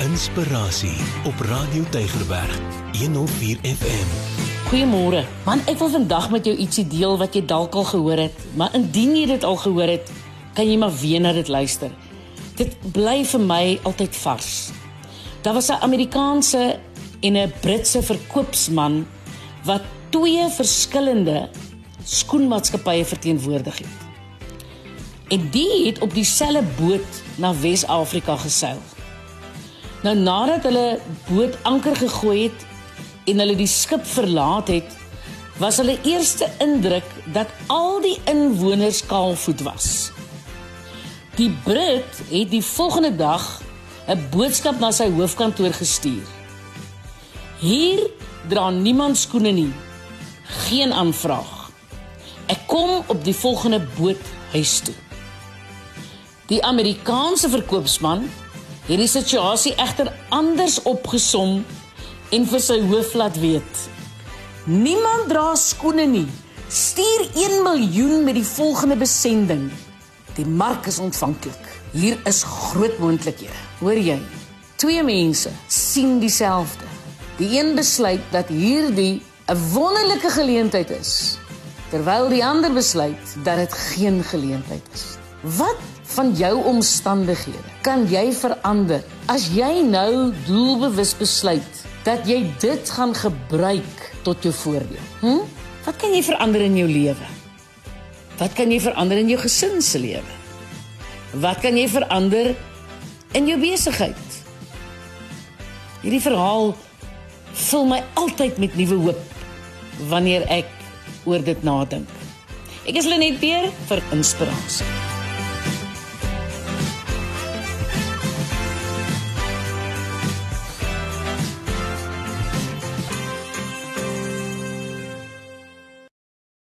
Inspirasie op Radio Tygerberg 104 FM. Goeiemôre. Man, ek wil vandag met jou ietsie deel wat jy dalk al gehoor het, maar indien jy dit al gehoor het, kan jy maar weer na dit luister. Dit bly vir my altyd vars. Daar was 'n Amerikaanse en 'n Britse verkoopsman wat twee verskillende skoenmaatskappye verteenwoordig het. En die het op dieselfde boot na Wes-Afrika geseil. Nou nadat hulle boot anker gegooi het en hulle die skip verlaat het, was hulle eerste indruk dat al die inwoners kaalvoet was. Die Brit het die volgende dag 'n boodskap na sy hoofkantoor gestuur. Hier dra niemand skoene nie. Geen aanvraag. Ek kom op die volgende boot huis toe. Die Amerikaanse verkoopsman het die situasie egter anders opgesom en vir sy hoof laat weet. Niemand dra skoene nie. Stuur 1 miljoen met die volgende besending. Die mark is ontvanklik. Hier is groot moontlikhede. Hoor jy? Twee mense sien dieselfde. Die een besluit dat hierdie 'n wonderlike geleentheid is, terwyl die ander besluit dat dit geen geleentheid is. Wat van jou omstandighede kan jy verander as jy nou doelbewus besluit dat jy dit gaan gebruik tot jou voordeel? Hm? Wat kan jy verander in jou lewe? Wat kan jy verander in jou gesin se lewe? Wat kan jy verander in jou besigheid? Hierdie verhaal vul my altyd met nuwe hoop wanneer ek oor dit nadink. Ek is Lenet Peer vir inspirasie.